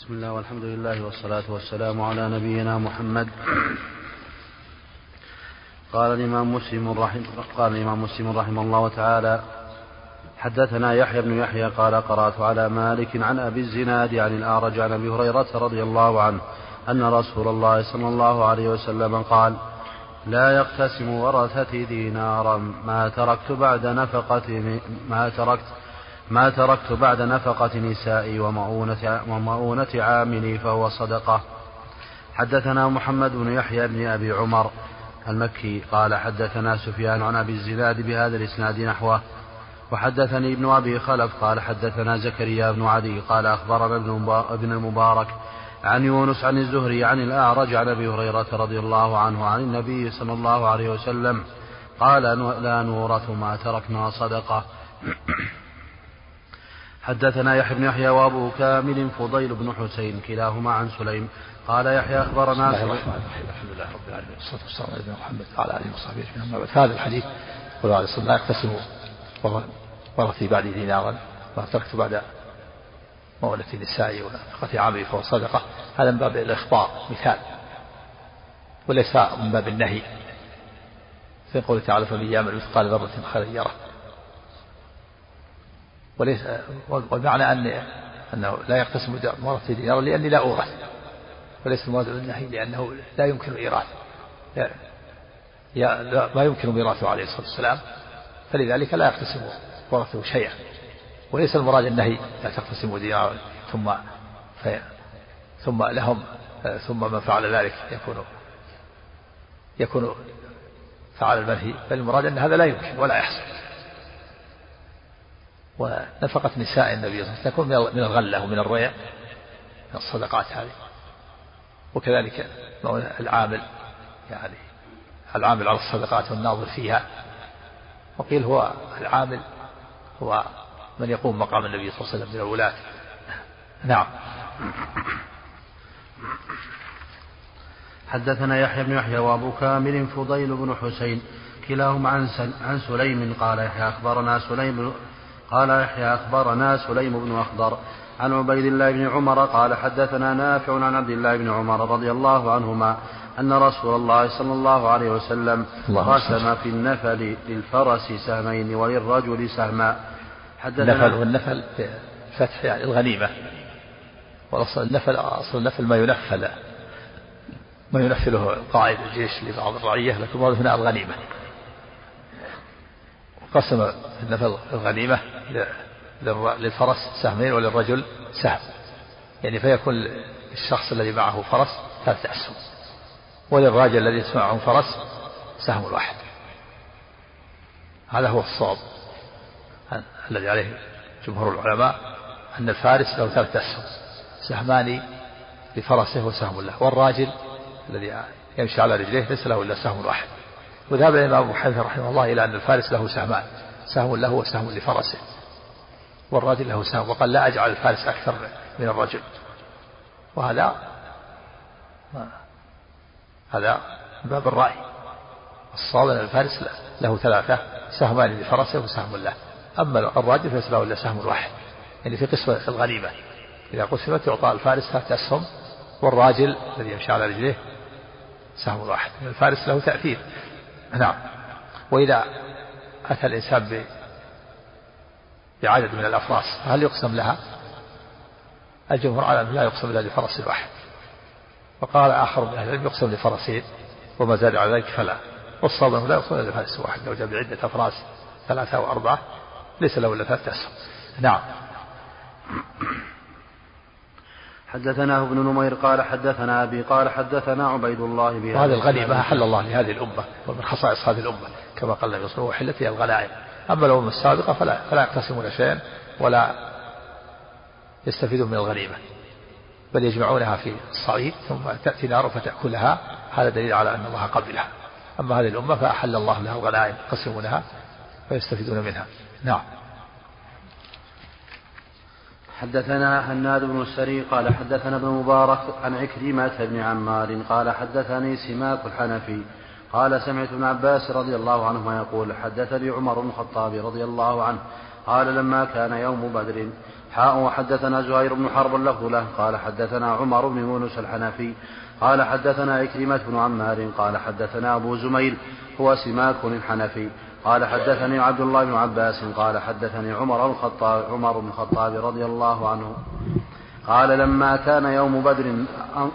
بسم الله والحمد لله والصلاة والسلام على نبينا محمد. قال الإمام مسلم رحمه قال الإمام مسلم رحمه الله تعالى حدثنا يحيى بن يحيى قال قرأت على مالك عن أبي الزناد عن الأعرج عن أبي هريرة رضي الله عنه أن رسول الله صلى الله عليه وسلم قال لا يقتسم ورثتي دينارا ما تركت بعد نفقة ما تركت ما تركت بعد نفقة نسائي ومؤونة, ومؤونة عاملي فهو صدقة. حدثنا محمد بن يحيى بن أبي عمر المكي قال حدثنا سفيان عن أبي الزناد بهذا الإسناد نحوه. وحدثني ابن أبي خلف قال حدثنا زكريا بن عدي قال أخبرنا ابن المبارك عن يونس عن الزهري عن الأعرج عن أبي هريرة رضي الله عنه عن النبي صلى الله عليه وسلم قال لا نورث ما تركنا صدقة. حدثنا يحيى بن يحيى وابو كامل فضيل بن حسين كلاهما عن سليم. قال يحيى أخبرنا بسم الله الرحمن الرحيم. الحمد لله رب العالمين. والصلاة والسلام على نبينا محمد وعلى آله وصحبه أجمعين. أما بعد هذا الحديث قال عليه الصلاة لا يقتسم ورثي بعد دينارا ما تركت بعد مولة نسائي ونفقة عامي فهو صدقة. هذا من باب الإخبار مثال. وليس من باب النهي. في قوله تعالى فمن يعمل مثقال ذرة خيرا يره. وليس والمعنى أن أنه لا يقتسم ورثة دينارا لأني لا أورث وليس المراد بالنهي لأنه لا يمكن إيراث لا, لا ما يمكن ميراثه عليه الصلاة والسلام. فلذلك لا يقتسم ورثه شيئا. وليس المراد النهي لا تقتسموا دينارا ثم في ثم لهم ثم من فعل ذلك يكون يكون فعل المنهي بل المراد أن هذا لا يمكن ولا يحصل. ونفقة نساء النبي صلى الله عليه وسلم تكون من الغلة ومن الريع من الصدقات هذه. وكذلك العامل يعني العامل على الصدقات والناظر فيها. وقيل هو العامل هو من يقوم مقام النبي صلى الله عليه وسلم من الولاة. نعم. حدثنا يحيى بن يحيى وابو كامل فضيل بن حسين كلاهما عن عن سليم قال يحيى أخبرنا سليم قال يحيى أخبرنا سليم بن أخضر عن عبيد الله بن عمر قال حدثنا نافع عن عبد الله بن عمر رضي الله عنهما أن رسول الله صلى الله عليه وسلم قسم في النفل للفرس سهمين وللرجل سهما. حدثنا النفل والنفل فتح يعني الغنيمة. والأصل النفل أصل النفل ما ينفل ما ينفله قائد الجيش لبعض الرعية لكن هنا الغنيمة. قسم الغنيمة للفرس سهمين وللرجل سهم. يعني فيكون الشخص الذي معه فرس ثلاثة أسهم. وللراجل الذي معه فرس سهم واحد. هذا هو الصواب الذي عليه جمهور العلماء أن الفارس له ثلاثة أسهم. سهمان لفرسه وسهم له. والراجل الذي يمشي على رجليه ليس له إلا سهم واحد. وذهب الإمام أبو حنيفة رحمه الله إلى أن الفارس له سهمان سهم له وسهم لفرسه والراجل له سهم وقال لا أجعل الفارس أكثر من الرجل. وهذا هذا باب الرأي. الصواب أن الفارس له ثلاثة سهمان لفرسه وسهم له. أما الراجل فليس له إلا سهم واحد يعني في قسمة الغنيمة إذا قسمت يعطى الفارس ثلاثة أسهم والراجل الذي يمشي على رجليه سهم واحد. الفارس له تأثير. نعم. وإذا أتى الإنسان بعدد من الأفراس هل يقسم لها؟ الجمهور على أنه لا يقسم إلا لفرس واحد. وقال آخر من أهل العلم يقسم لفرسين وما زاد على ذلك فلا. والصواب أنه لا يقسم إلا لفرس واحد. لو جاء بعدة أفراس ثلاثة أو أربعة ليس له إلا ثلاثة أسهم. نعم. حدثنا ابن نمير قال حدثنا أبي قال حدثنا عبيد الله بهذا هذه الغنيمة أحل الله لهذه الأمة ومن خصائص هذه الأمة كما قال النبي صلى الله عليه وسلم وحلت الغنائم أما الأمم السابقة فلا فلا يقتسمون شيئا ولا يستفيدون من الغنيمة بل يجمعونها في الصعيد ثم تأتي نار فتأكلها. هذا دليل على أن الله قبلها. أما هذه الأمة فأحل الله لها الغنائم يقسمونها ويستفيدون منها. نعم. حدثنا هناد بن السري قال حدثنا ابن مبارك عن عكرمة بن عمار قال حدثني سماك الحنفي قال سمعت ابن عباس رضي الله عنهما يقول حدثني عمر بن الخطاب رضي الله عنه قال لما كان يوم بدر حاء وحدثنا زهير بن حرب اللفظ له قال حدثنا عمر بن يونس الحنفي قال حدثنا إكرمة بن عمار قال حدثنا أبو زميل هو سماك الحنفي قال حدثني عبد الله بن عباس قال حدثني عمر الخطاب عمر بن الخطاب رضي الله عنه قال لما كان يوم بدر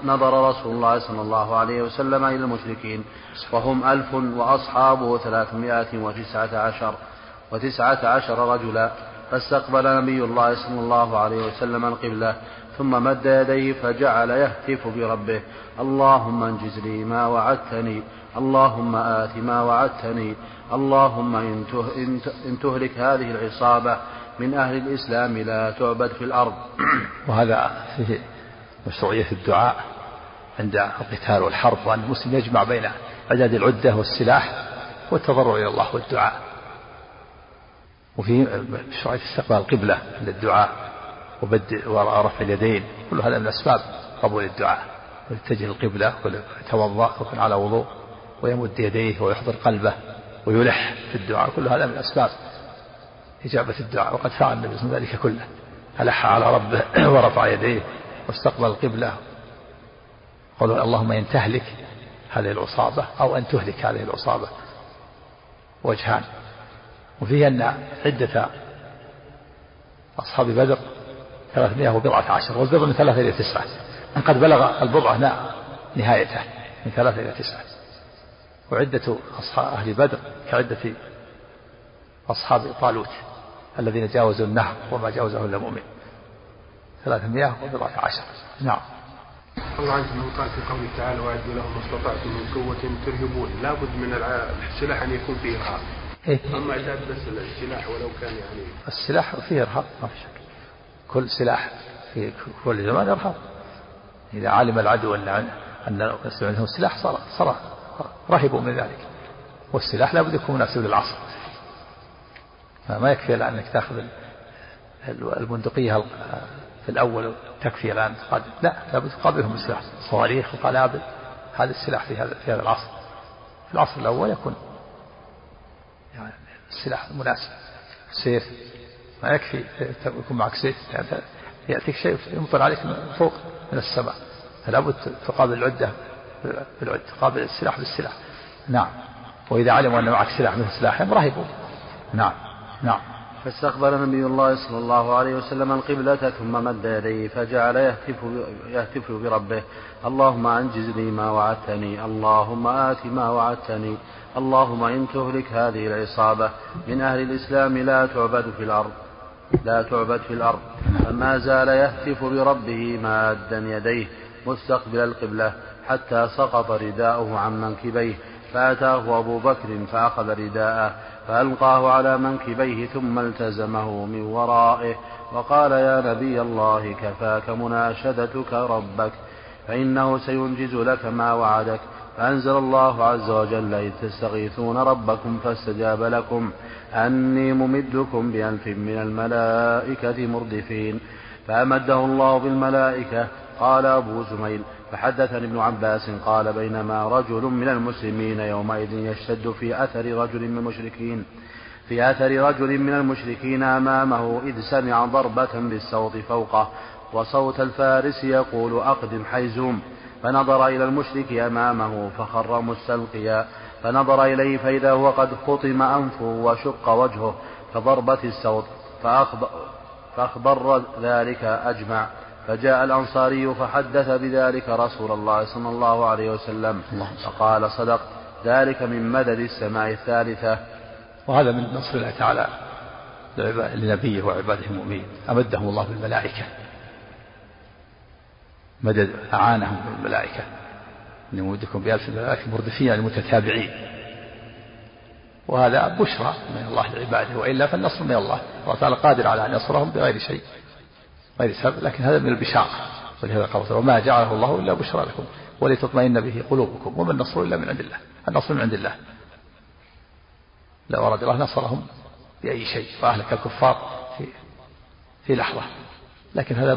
نظر رسول الله صلى الله عليه وسلم إلى المشركين وهم ألف وأصحابه ثلاثمائة وتسعة عشر وتسعة عشر رجلا فاستقبل نبي الله صلى الله عليه وسلم القبلة ثم مد يديه فجعل يهتف بربه اللهم انجز لي ما وعدتني اللهم آت ما وعدتني اللهم إن تهلك هذه العصابة من أهل الإسلام لا تعبد في الأرض. وهذا فيه مشروعية الدعاء عند القتال والحرب وأن المسلم يجمع بين عدد العدة والسلاح والتضرع إلى الله والدعاء. وفي مشروعية استقبال القبلة للدعاء وبدء ورفع اليدين كل هذا من أسباب قبول الدعاء. ويتجه القبلة ويتوضأ ويكون على وضوء ويمد يديه ويحضر قلبه. ويلح في الدعاء كل هذا من أسباب إجابة الدعاء وقد فعل النبي صلى الله عليه وسلم ذلك كله. ألح على ربه ورفع يديه واستقبل القبلة قالوا اللهم إن تهلك هذه العصابة أو أن تهلك هذه العصابة وجهان. وفيه أن عدة أصحاب بدر ثلاثمائة وبضعة عشر والبضع من ثلاثة إلى تسعة. قد بلغ البضعة نهايته من ثلاثة إلى تسعة. وعدة أصحاب أهل بدر كعدة أصحاب طالوت الذين جاوزوا النهر وما جاوزه إلا مؤمن ثلاثمائة وبضعة عشر نعم الله عنك انه قال في قوله تعالى وأعدوا لهم ما استطعتم من قوة ترهبون لابد من السلاح أن يكون فيه إرهاب. إيه؟ أما اعداد بس السلاح ولو كان يعني السلاح فيه إرهاب ما في شك. كل سلاح في كل زمان إرهاب. إذا علم العدو ان ان عندهم سلاح صار صار رهبوا من ذلك. والسلاح لابد يكون مناسب للعصر. ما يكفي الآن أنك تأخذ البندقية في الأول تكفي الآن تقدم لا لابد تقابلهم بسلاح صواريخ وقنابل هذا السلاح في هذا في هذا العصر. في العصر الأول يكون يعني السلاح المناسب سيف. ما يكفي يكون معك سيف. يعني يأتيك شيء يمطر عليك من فوق من السماء. فلابد تقابل العدة. بالعدة تقابل السلاح بالسلاح. نعم. وإذا علموا أن معك سلاح مثل سلاحهم رهبوا نعم نعم. فاستقبل نبي الله صلى الله عليه وسلم القبلة ثم مد يديه فجعل يهتف يهتف بربه. اللهم أنجز لي ما وعدتني اللهم آت ما وعدتني اللهم إن تهلك هذه العصابة من أهل الإسلام لا تعبد في الأرض لا تعبد في الأرض. فما زال يهتف بربه مادا يديه. مستقبل القبلة. حتى سقط رداؤه عن منكبيه فأتاه أبو بكر فأخذ رداءه فألقاه على منكبيه ثم التزمه من ورائه وقال يا نبي الله كفاك مناشدتك ربك فإنه سينجز لك ما وعدك فأنزل الله عز وجل إذ تستغيثون ربكم فاستجاب لكم أني ممدكم بألف من الملائكة مردفين فأمده الله بالملائكة قال أبو زميل فحدثني ابن عباس قال بينما رجل من المسلمين يومئذ يشتد في أثر رجل من المشركين في أثر رجل من المشركين أمامه إذ سمع ضربة بالصوت فوقه وصوت الفارس يقول أقدم حيزوم فنظر إلى المشرك أمامه فخر مستلقيا فنظر إليه فإذا هو قد خطم أنفه وشق وجهه كضربة الصوت فأخبر, فأخبر ذلك أجمع. فجاء الأنصاري فحدث بذلك رسول الله صلى الله عليه وسلم فقال صدق ذلك من مدد السماء الثالثة. وهذا من نصر الله تعالى لنبيه وعباده المؤمنين. أمدهم الله بالملائكة. مدد أعانهم بالملائكة. أن يمدكم بألف الملائكة مردفين المتتابعين وهذا بشرى من الله لعباده وإلا فالنصر من الله. الله تعالى قادر على أن ينصرهم بغير شيء. غير سبب لكن هذا من البشارة ولهذا قال وما جعله الله إلا بشرى لكم ولتطمئن به قلوبكم وما النصر إلا من عند الله. النصر من عند الله. لو أراد الله نصرهم بأي شيء فأهلك الكفار في في لحظة. لكن هذا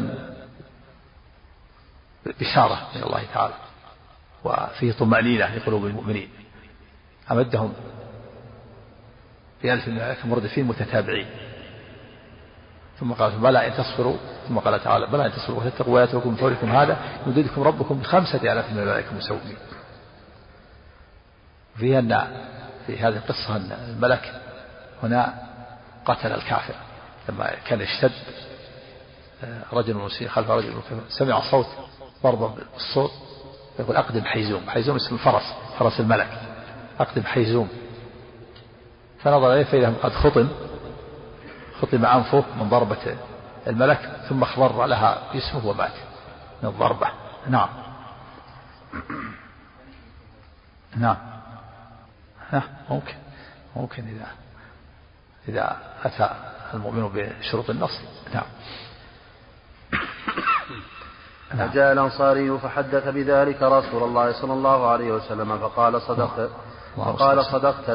بشارة من الله تعالى وفيه طمأنينة لقلوب المؤمنين. أمدهم بألف ملائكة مردفين متتابعين. ثم قال بلى إن تصبروا ثم قال تعالى بلى إن تصبروا وتتقوا ويأتوكم من فوركم هذا يمددكم ربكم بخمسة آلاف من الملائكة مسومين فيها أن في هذه القصة أن الملك هنا قتل الكافر. لما كان يشتد آه، رجل مسيء خلف رجل سمع صوت ضربة بالصوت يقول أقدم حيزوم. حيزوم اسم الفرس فرس الملك. أقدم حيزوم. فنظر إليه فإذا قد خطم. خطم أنفه من ضربة الملك ثم اخضر لها جسمه ومات. من الضربة. نعم. نعم. نعم ممكن. ممكن إذا إذا أتى المؤمن بشروط النصر نعم. فجاء الأنصاري فحدث بذلك رسول الله صلى الله عليه وسلم فقال صدقت. فقال صدقت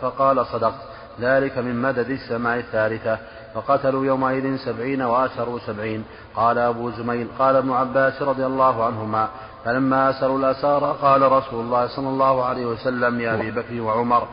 فقال صدقت. ذلك من مدد السماء الثالثة فقتلوا يومئذ سبعين وأسروا سبعين. قال أبو زميل قال ابن عباس رضي الله عنهما فلما أسروا الأسارى قال رسول الله صلى الله عليه وسلم يا أبي بكر وعمر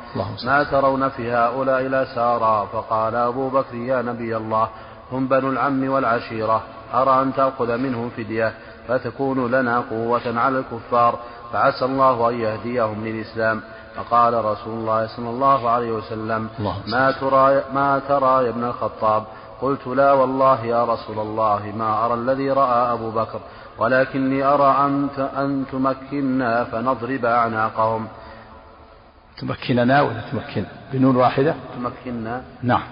ما ترون في هؤلاء الأسارى؟ فقال أبو بكر يا نبي الله هم بنو العم والعشيرة أرى أن تأخذ منهم فدية فتكون لنا قوة على الكفار فعسى الله أن يهديهم للإسلام. فقال رسول الله صلى الله عليه وسلم ما ترى ما ترى يا ابن الخطاب؟ قلت لا والله يا رسول الله ما أرى الذي رأى أبو بكر ولكني أرى أن أن تمكننا فنضرب أعناقهم. تمكننا ولا تمكن؟ بنون واحدة؟ تمكننا. نعم.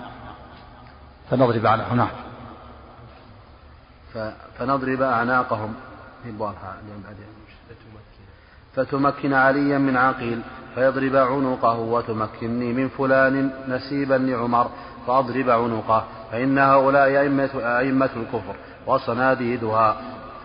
فنضرب أعناقهم نعم. فنضرب أعناقهم. فتمكن عليا من عقيل. فيضرب عنقه وتمكنني من فلان نسيبا لعمر فأضرب عنقه فإن هؤلاء أئمة, أئمة الكفر وصناديدها.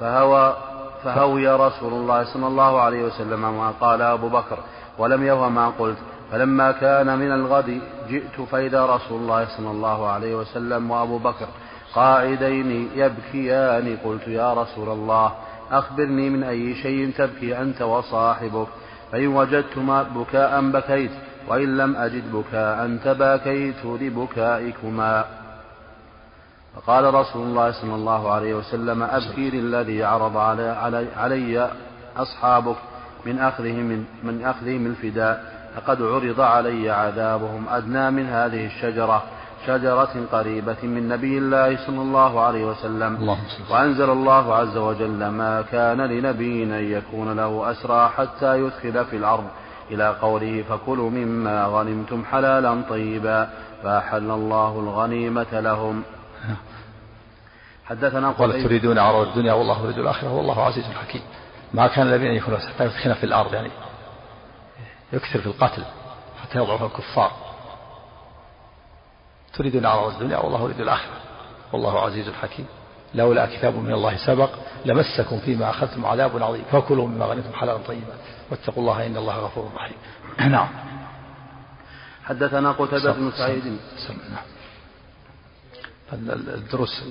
فهوى فهوي رسول الله صلى الله عليه وسلم ما قال أبو بكر ولم يهوى ما قلت. فلما كان من الغد جئت فإذا رسول الله صلى الله عليه وسلم وأبو بكر قاعدين يبكيان قلت يا رسول الله أخبرني من أي شيء تبكي أنت وصاحبك. فإن وجدتما بكاء بكيت وإن لم أجد بكاء تباكيت لبكائكما. فقال رسول الله صلى الله عليه وسلم أبكي للذي عرض علي, علي, علي أصحابك من أخذهم من, من أخذهم الفداء لقد عرض علي عذابهم أدنى من هذه الشجرة. شجرة قريبة من نبي الله صلى الله عليه وسلم. الله وأنزل الله عز وجل ما كان لنبي أن يكون له أسرى حتى يدخل في الأرض. إلى قوله فكلوا مما غنمتم حلالا طيبا. فأحل الله الغنيمة لهم. حدثنا قال تريدون عرض الدنيا والله يريد الآخرة والله عزيز حكيم. ما كان النبي أن يكون حتى يدخل في الأرض يعني يكثر في القتل حتى يضعف الكفار. تريدون عرض الدنيا والله يريد الآخرة. والله عزيز حكيم. لولا كتاب من الله سبق لمسكم فيما أخذتم عذاب عظيم. فكلوا مما غنمتم حلالا طيبا. واتقوا الله إن الله غفور رحيم. نعم. حدثنا قتيبة بن سعيد. نعم. الدروس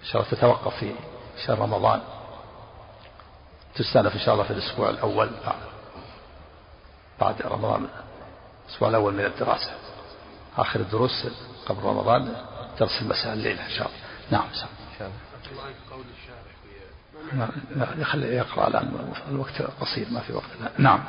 إن شاء الله تتوقف في شهر رمضان. تستأنف إن شاء الله في الأسبوع الأول بعد بعد رمضان. الأسبوع الأول من الدراسة. آخر الدروس قبل رمضان درس المساء الليلة إن شاء الله. نعم إن شاء الله. لا خليه يقرأ الآن الوقت قصير ما في وقت. نعم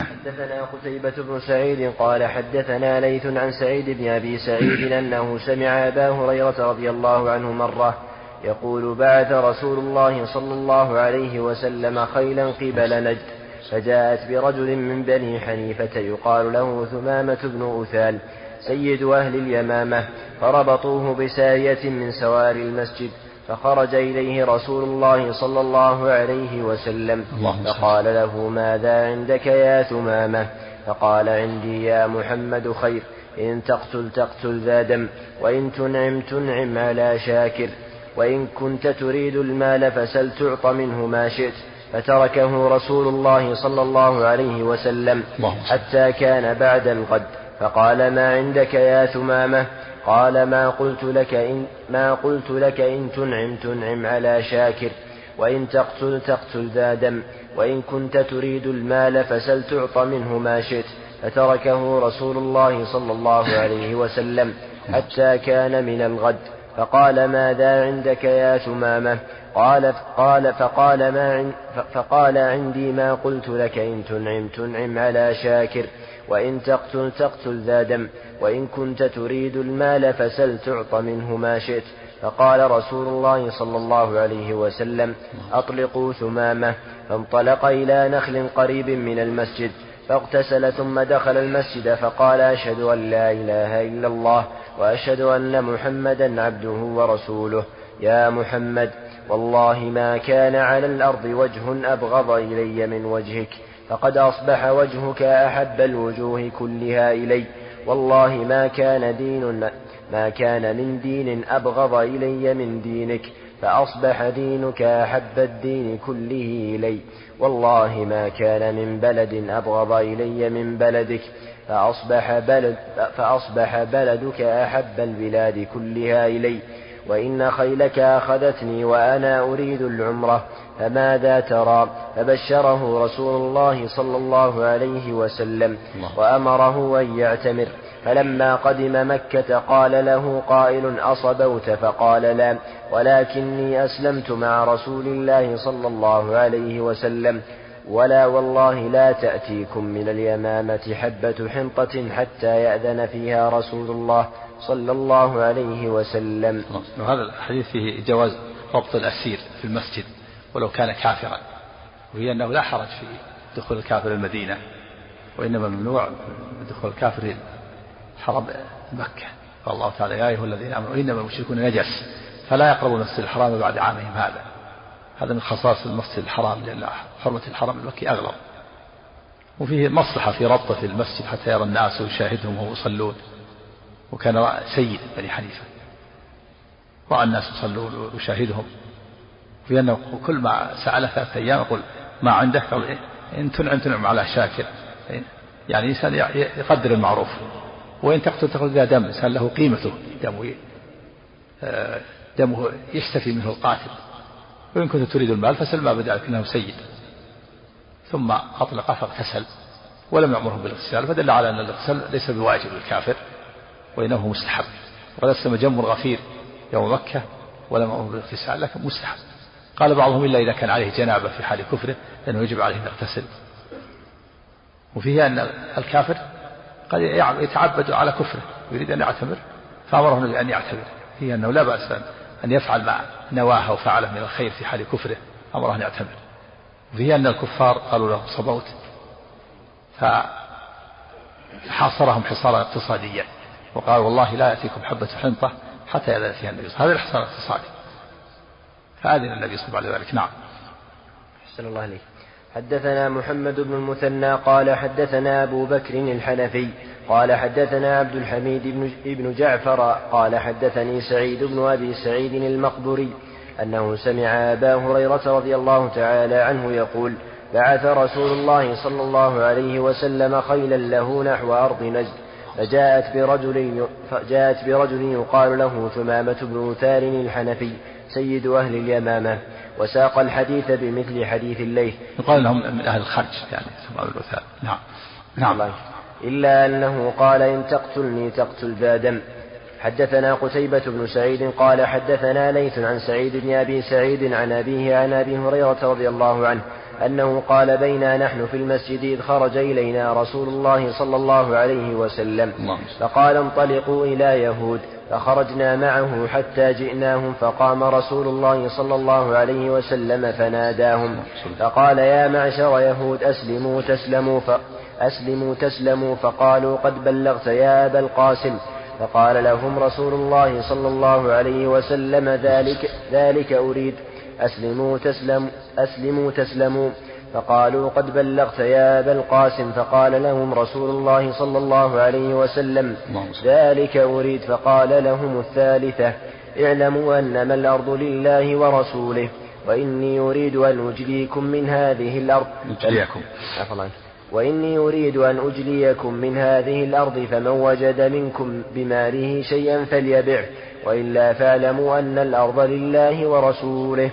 حدثنا قتيبة بن سعيد قال حدثنا ليث عن سعيد بن أبي سعيد أنه سمع أبا هريرة رضي الله عنه مرة يقول بعث رسول الله صلى الله عليه وسلم خيلا قبل نجد. فجاءت برجل من بني حنيفة يقال له ثمامة بن أثال سيد أهل اليمامة فربطوه بسارية من سوار المسجد فخرج إليه رسول الله صلى الله عليه وسلم فقال له ماذا عندك يا ثمامة؟ فقال عندي يا محمد خير إن تقتل تقتل ذا دم وإن تنعم تنعم على شاكر وإن كنت تريد المال فسل تعط منه ما شئت. فتركه رسول الله صلى الله عليه وسلم حتى كان بعد الغد. فقال ما عندك يا ثمامة؟ قال ما قلت لك إن ما قلت لك إن تنعم تنعم على شاكر. وإن تقتل تقتل ذا دم. وإن كنت تريد المال فسل تعط منه ما شئت. فتركه رسول الله صلى الله عليه وسلم حتى كان من الغد. فقال ماذا عندك يا ثمامة؟ قال قال فقال ما فقال عندي ما قلت لك إن تنعم تنعم على شاكر وإن تقتل تقتل ذا دم وإن كنت تريد المال فسل تعط منه ما شئت. فقال رسول الله صلى الله عليه وسلم أطلقوا ثمامة. فانطلق إلى نخل قريب من المسجد فاغتسل ثم دخل المسجد فقال أشهد أن لا إله إلا الله وأشهد أن محمدا عبده ورسوله. يا محمد والله ما كان على الأرض وجه أبغض إلي من وجهك فقد أصبح وجهك أحب الوجوه كلها إلي. والله ما كان دين ما كان من دين أبغض إلي من دينك فأصبح دينك أحب الدين كله إلي. والله ما كان من بلد أبغض إلي من بلدك فأصبح, بلد فأصبح بلدك أحب البلاد كلها إلي. وإن خيلك أخذتني وأنا أريد العمرة فماذا ترى؟ فبشره رسول الله صلى الله عليه وسلم وأمره أن يعتمر. فلما قدم مكة قال له قائل أصبوت؟ فقال لا ولكني أسلمت مع رسول الله صلى الله عليه وسلم. ولا والله لا تأتيكم من اليمامة حبة حنطة حتى يأذن فيها رسول الله. صلى الله عليه وسلم. وهذا الحديث فيه جواز ربط الأسير في المسجد ولو كان كافرا. وهي أنه لا حرج في دخول الكافر المدينة وإنما ممنوع دخول الكافر حرم مكة. قال الله تعالى يا أيها الذين آمنوا إنما المشركون نجس فلا يقربوا المسجد الحرام بعد عامهم هذا. هذا من خصائص المسجد الحرام لأن حرمة الحرم المكي أغلظ وفيه مصلحة في ربطة المسجد حتى يرى الناس ويشاهدهم وهم يصلون. وكان سيد بني حنيفة. رأى الناس يصلون ويشاهدهم. في أنه كل ما سأله ثلاثة أيام يقول ما عندك؟ قال إن تنعم تنعم على شاكر. يعني إنسان يقدر المعروف. وإن تقتل تقتل ذا دم إنسان له قيمته. دمه آه، دمه يشتفي منه القاتل. وإن كنت تريد المال فسل ما بدا إنه سيد. ثم أطلق فاغتسل. ولم يأمره بالاغتسال فدل على أن الاغتسال ليس بواجب للكافر. وإنه مستحب. ولا سلم جم الغفير يوم مكة ولم يأمره بالاغتسال لكن مستحب. قال بعضهم إلا إذا كان عليه جنابة في حال كفره لأنه يجب عليه أن يغتسل. وفيه أن الكافر قد يتعبد على كفره ويريد أن يعتمر فأمره النبي أن يعتمر. فيه أنه لا بأس أن يفعل ما نواه وفعله من الخير في حال كفره أمره أن يعتمر. وفيه أن الكفار قالوا له صبوت فحاصرهم حصارا اقتصاديا وقال والله لا يأتيكم حبة حنطة حتى يأذن فيها النبي هذا الحصار الاقتصادي. فأذن النبي صلى الله عليه وسلم. نعم. أحسن الله عليك حدثنا محمد بن المثنى قال حدثنا أبو بكر الحنفي قال حدثنا عبد الحميد بن, بن جعفر قال حدثني سعيد بن أبي سعيد المقبري أنه سمع أبا هريرة رضي الله تعالى عنه يقول بعث رسول الله صلى الله عليه وسلم خيلا له نحو أرض نجد. فجاءت برجل فجاءت برجل يقال له ثمامة بن ثار الحنفي سيد أهل اليمامة وساق الحديث بمثل حديث الليث. يقال لهم من أهل الخرج يعني ثمامة بن ثار. نعم. نعم. إلا أنه قال إن تقتلني تقتل ذا دم حدثنا قتيبة بن سعيد قال حدثنا ليث عن سعيد بن أبي سعيد عن أبيه عن أبي هريرة رضي الله عنه أنه قال بينا نحن في المسجد إذ خرج إلينا رسول الله صلى الله عليه وسلم. فقال انطلقوا إلى يهود. فخرجنا معه حتى جئناهم فقام رسول الله صلى الله عليه وسلم فناداهم. فقال يا معشر يهود أسلموا تسلموا أسلموا تسلموا. فقالوا قد بلغت يا أبا القاسم. فقال لهم رسول الله صلى الله عليه وسلم ذلك ذلك أريد. أسلموا تسلموا أسلموا تسلموا. فقالوا قد بلغت يا أبا القاسم. فقال لهم رسول الله صلى الله عليه وسلم ذلك أريد. فقال لهم الثالثة اعلموا أنما الأرض لله ورسوله وإني أريد أن أجليكم من هذه الأرض. أجليكم وإني أريد أن أجليكم من هذه الأرض فمن وجد منكم بماله شيئا فليبعه. وإلا فاعلموا أن الأرض لله ورسوله.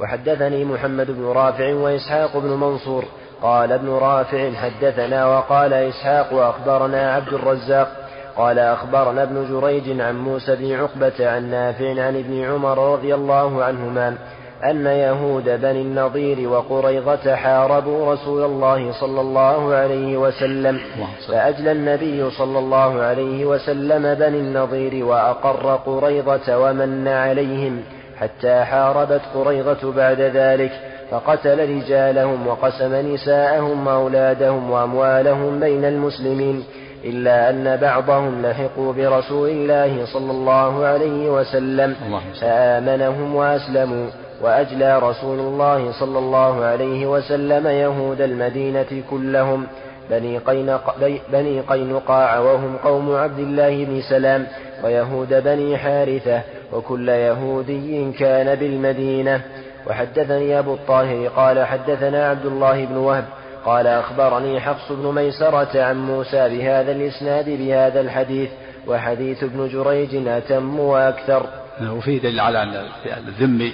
وحدثني محمد بن رافع وإسحاق بن منصور قال ابن رافع حدثنا وقال إسحاق وأخبرنا عبد الرزاق قال أخبرنا ابن جريج عن موسى بن عقبة عن نافع عن ابن عمر رضي الله عنهما أن يهود بني النضير وقريظة حاربوا رسول الله صلى الله عليه وسلم فأجلى النبي صلى الله عليه وسلم بني النضير وأقر قريظة ومن عليهم حتى حاربت قريظة بعد ذلك فقتل رجالهم وقسم نساءهم وأولادهم وأموالهم بين المسلمين إلا أن بعضهم لحقوا برسول الله صلى الله عليه وسلم فآمنهم وأسلموا وأجلى رسول الله صلى الله عليه وسلم يهود المدينة كلهم بني, قينق بني قينقاع وهم قوم عبد الله بن سلام ويهود بني حارثة وكل يهودي كان بالمدينة. وحدثني أبو الطاهر قال حدثنا عبد الله بن وهب قال أخبرني حفص بن ميسرة عن موسى بهذا الإسناد بهذا الحديث وحديث ابن جريج أتم وأكثر. وفيه دليل على أن الذمي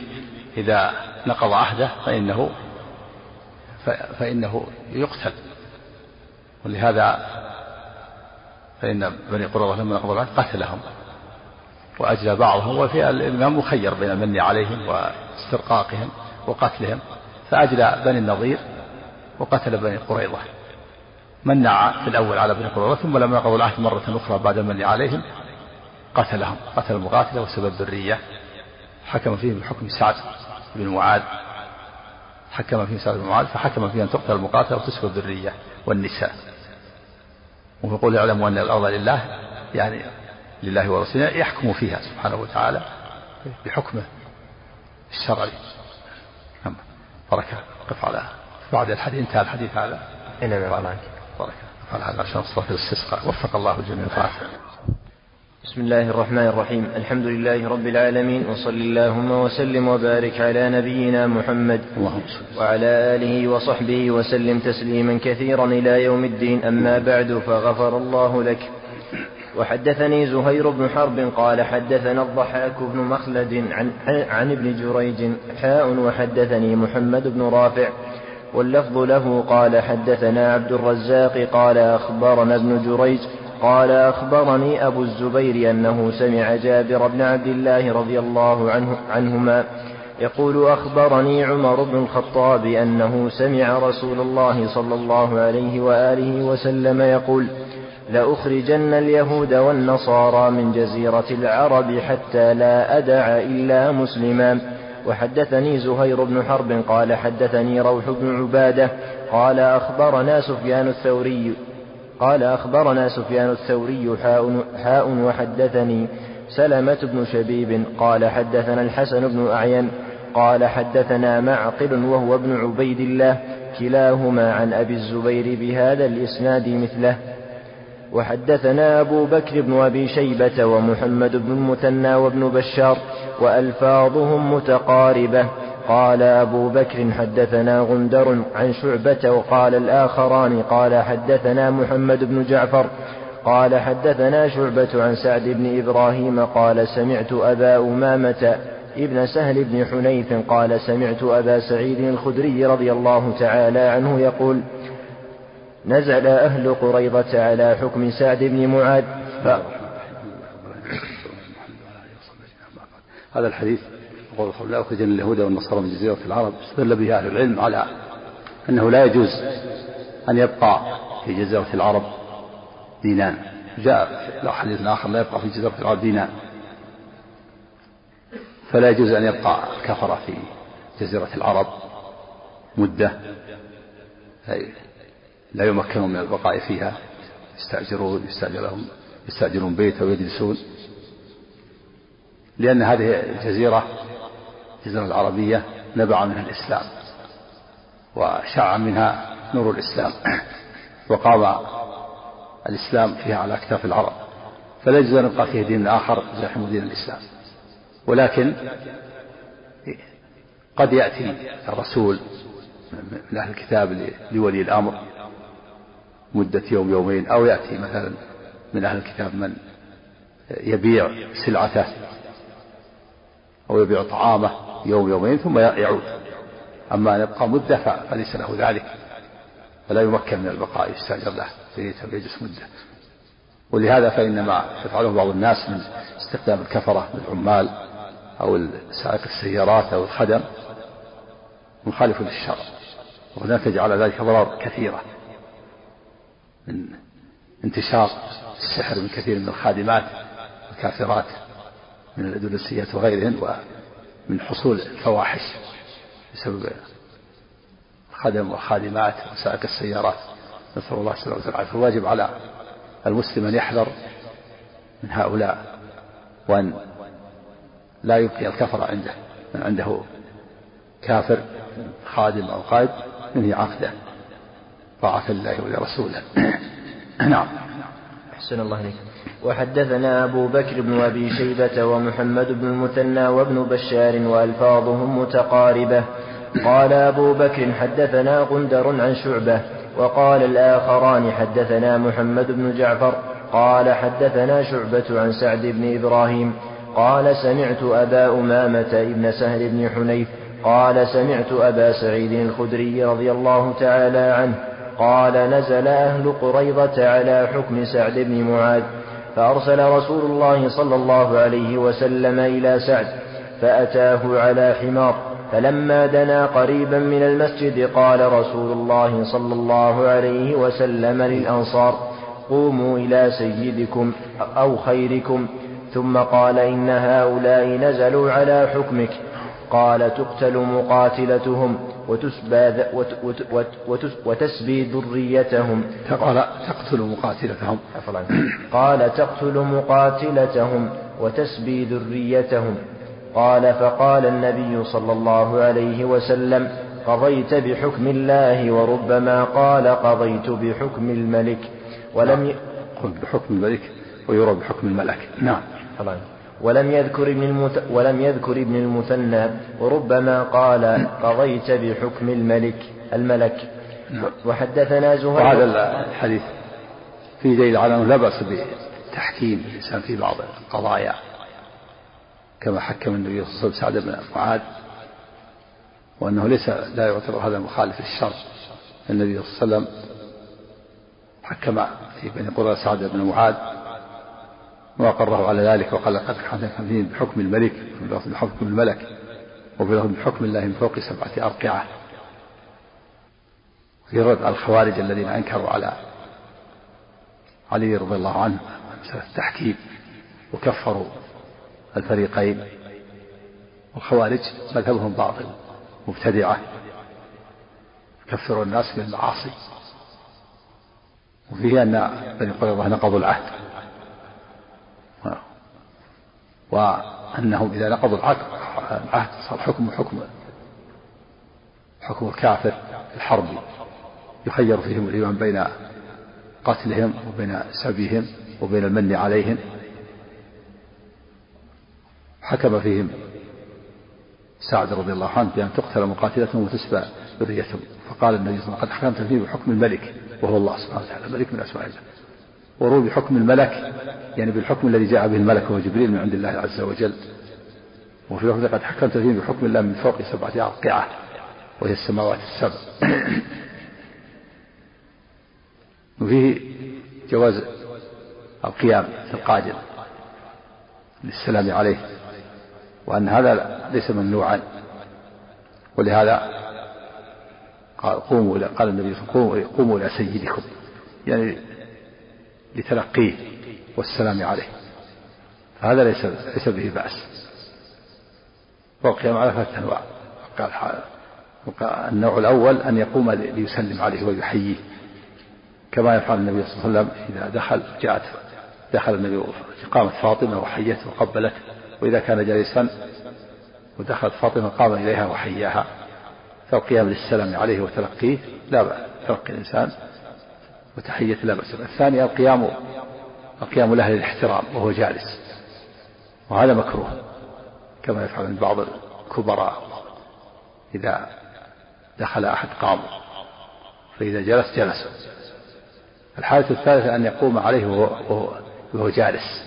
إذا نقض عهده فإنه فإنه يقتل. ولهذا فإن بني قرظة لما نقضوا العهد قتلهم. وأجلى بعضهم وفي الإمام مخير بين المن عليهم واسترقاقهم وقتلهم. فأجلى بني النظير وقتل بني قريظة. منع في الأول على بني قريظة ثم لما نقضوا العهد مرة أخرى بعد المن عليهم قتلهم. قتل المقاتلة وسبب ذرية. حكم فيه بحكم سعد بن معاذ. حكم فيه سعد بن معاذ فحكم فيه أن تقتل المقاتلة وتسكت الذرية والنساء. ويقول يعلم أن الأرض لله يعني لله ورسوله يحكم فيها سبحانه وتعالى بحكمه الشرعي. نعم. بركة قف على بعد الحديث انتهى الحديث هذا. نعم بركة على هذا عشان الصلاة الاستسقاء. وفق الله الجميع. بسم الله الرحمن الرحيم. الحمد لله رب العالمين. وصل اللهم وسلم وبارك على نبينا محمد وعلى آله وصحبه وسلم تسليما كثيرا إلى يوم الدين. أما بعد فغفر الله لك. وحدثني زهير بن حرب قال حدثنا الضحاك بن مخلد عن, عن ابن جريج حاء وحدثني محمد بن رافع واللفظ له قال حدثنا عبد الرزاق قال أخبرنا ابن جريج قال أخبرني أبو الزبير أنه سمع جابر بن عبد الله رضي الله عنه عنهما يقول أخبرني عمر بن الخطاب أنه سمع رسول الله صلى الله عليه وآله وسلم يقول لأخرجن اليهود والنصارى من جزيرة العرب حتى لا أدع إلا مسلما. وحدثني زهير بن حرب قال حدثني روح بن عبادة قال أخبرنا سفيان الثوري قال أخبرنا سفيان الثوري حاء, حاء وحدثني سلمة بن شبيب قال حدثنا الحسن بن أعين قال حدثنا معقل وهو ابن عبيد الله كلاهما عن أبي الزبير بهذا الإسناد مثله. وحدثنا أبو بكر بن أبي شيبة ومحمد بن المثنى وابن بشار وألفاظهم متقاربة. قال أبو بكر حدثنا غندر عن شعبة وقال الآخران قال حدثنا محمد بن جعفر قال حدثنا شعبة عن سعد بن إبراهيم قال سمعت أبا أمامة ابن سهل بن حنيف قال سمعت أبا سعيد الخدري رضي الله تعالى عنه يقول نزل أهل قريضة على حكم سعد بن معاذ. ف... هذا الحديث يقول لا أخرجن اليهود والنصارى من جزيرة العرب استدل به أهل العلم على أنه لا يجوز أن يبقى في جزيرة العرب دينان. جاء في حديث آخر لا يبقى في جزيرة العرب دينان. فلا يجوز أن يبقى الكفرة في جزيرة العرب مدة. لا يمكنون من البقاء فيها. يستأجرون يستأجرون يستأجرون بيت أو يجلسون. لأن هذه الجزيرة الجزيرة العربية نبع منها الإسلام وشع منها نور الإسلام. وقام الإسلام فيها على أكتاف العرب. فلا يجوز أن يبقى فيه دين آخر يزاحم دين الإسلام. ولكن قد يأتي الرسول من أهل الكتاب لولي الأمر مدة يوم يومين أو يأتي مثلا من أهل الكتاب من يبيع سلعته أو يبيع طعامه يوم يومين ثم يعود. أما أن يبقى مدة فليس له ذلك. فلا يمكن من البقاء يستأجر له يجلس مدة. ولهذا فإن ما يفعله بعض الناس من استخدام الكفرة بالعمال أو سائق السيارات أو الخدم مخالف للشرع. ونتج على ذلك أضرار كثيرة من انتشار السحر من كثير من الخادمات الكافرات من الأندونيسيات وغيرهن ومن حصول الفواحش بسبب الخدم والخادمات وسائق السيارات. نسأل الله السلامة والعافية فالواجب على المسلم أن يحذر من هؤلاء وأن لا يبقي الكفر عنده. من عنده كافر خادم أو قائد ينهي عقده طاعة لله ولرسوله نعم. أحسن الله إليك. وحدثنا أبو بكر بن أبي شيبة ومحمد بن المثنى وابن بشار وألفاظهم متقاربة. قال أبو بكر حدثنا غندر عن شعبة وقال الآخران حدثنا محمد بن جعفر قال حدثنا شعبة عن سعد بن إبراهيم قال سمعت أبا أمامة ابن سهل بن حنيف قال سمعت أبا سعيد الخدري رضي الله تعالى عنه قال نزل أهل قريضة على حكم سعد بن معاذ فأرسل رسول الله صلى الله عليه وسلم إلى سعد فأتاه على حمار فلما دنا قريبا من المسجد قال رسول الله صلى الله عليه وسلم للأنصار قوموا إلى سيدكم أو خيركم ثم قال إن هؤلاء نزلوا على حكمك. قال تقتل مقاتلتهم وتسبى وتسبي ذريتهم. قال تقتل مقاتلتهم. قال تقتل مقاتلتهم وتسبي ذريتهم. قال فقال النبي صلى الله عليه وسلم قضيت بحكم الله وربما قال قضيت بحكم الملك. ولم ي... قل بحكم الملك ويرى بحكم الملك. نعم. ولم يذكر ابن المت... ولم يذكر ابن المثنى وربما قال قضيت بحكم الملك الملك. نعم. وحدثنا زهير. وهذا الحديث في دليل على أنه لا بأس بتحكيم الإنسان في بعض القضايا. كما حكم النبي صلى الله عليه وسلم سعد بن معاذ وأنه ليس لا يعتبر هذا مخالف للشرع. النبي صلى الله عليه وسلم حكم في بني قرى سعد بن معاذ وأقره على ذلك وقال لقد حكم بحكم الملك بحكم الملك وفي بحكم الله من فوق سبعة أرقعة. في رد الخوارج الذين أنكروا على علي رضي الله عنه مسألة التحكيم وكفروا الفريقين. والخوارج مذهبهم باطل مبتدعة يكفروا الناس بالمعاصي. وفيه أن بني قريظة نقضوا العهد. وأنهم إذا نقضوا العهد صار حكم حكم حكم الكافر الحربي. يخير فيهم الإمام بين قتلهم وبين سبيهم وبين المن عليهم. حكم فيهم سعد رضي الله عنه بأن تقتل مقاتلتهم وتسبى ذريتهم. فقال النبي صلى الله عليه وسلم قد حكمت فيه بحكم الملك وهو الله سبحانه وتعالى ملك من أسماء الله. وروي بحكم الملك يعني بالحكم الذي جاء به الملك وهو جبريل من عند الله عز وجل. وفي لفظ قد حكمت فيه بحكم الله من فوق سبعة أرقعة وهي السماوات السبع. وفيه جواز القيام في القادر للسلام عليه وأن هذا ليس ممنوعا. ولهذا قال قوموا إلى قال النبي صلى الله عليه وسلم قوموا إلى سيدكم. يعني لتلقيه والسلام عليه. فهذا ليس ليس به بأس. والقيام على ثلاثة أنواع. قال النوع الأول أن يقوم ليسلم عليه ويحييه. كما يفعل النبي صلى الله عليه وسلم إذا دخل جاءت دخل النبي قامت فاطمة وحيته وقبلته. وإذا كان جالسا ودخلت فاطمة قام إليها وحياها. فالقيام للسلام عليه وتلقيه لا بأس. تلقي الإنسان وتحية لا بأس الثاني القيام القيام له للاحترام وهو جالس. وهذا مكروه كما يفعل بعض الكبراء إذا دخل أحد قام. فإذا جلس جلس. الحالة الثالثة أن يقوم عليه وهو, وهو جالس.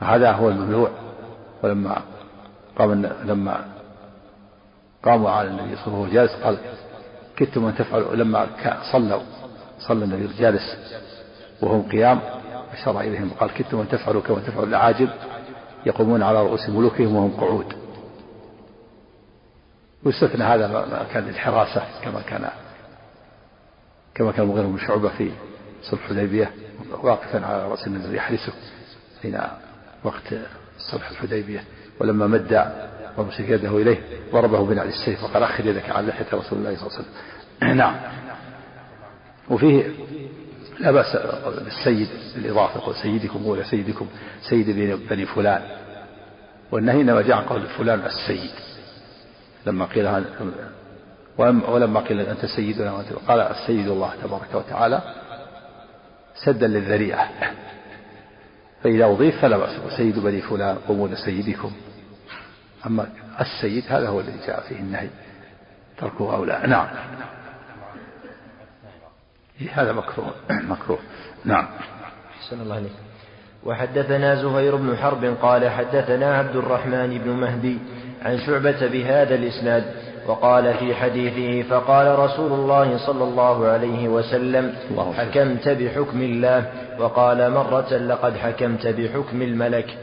هذا هو الممنوع. ولما قام لما قاموا على النبي صلى الله عليه وسلم وهو جالس قال كدتم أن تفعلوا لما صلوا صلى النبي جالس وهم قيام أشار إليهم قال كدتم أن تفعلوا كما تفعل الأعاجم يقومون على رؤوس ملوكهم وهم قعود. واستثنى هذا ما كان للحراسة كما كان كما كان المغيرة بن شعبة في صلح الحديبية واقفا على رأس النبي يحرسه حين وقت صلح الحديبية. ولما مد ومسك يده إليه ضربه بنعل السيف وقال أخر يدك عن لحية رسول الله صلى الله عليه وسلم. نعم. وفيه لا بأس بالسيد بالإضافة يقول سيدكم هو سيدكم سيد بني فلان. والنهي إنما جاء قول فلان السيد. لما قيل ولما قيل أنت سيدنا قال السيد الله تبارك وتعالى سدا للذريعة. فإذا أضيف فلا بأس سيد بني فلان قومون سيدكم. أما السيد هذا هو الذي جاء فيه النهي. تركه أولى نعم. إيه، هذا مكروه. مكروه. نعم. أحسن الله عليك وحدثنا زهير بن حرب قال حدثنا عبد الرحمن بن مهدي عن شعبة بهذا الإسناد وقال في حديثه فقال رسول الله صلى الله عليه وسلم حكمت بحكم الله. وقال مرة لقد حكمت بحكم الملك.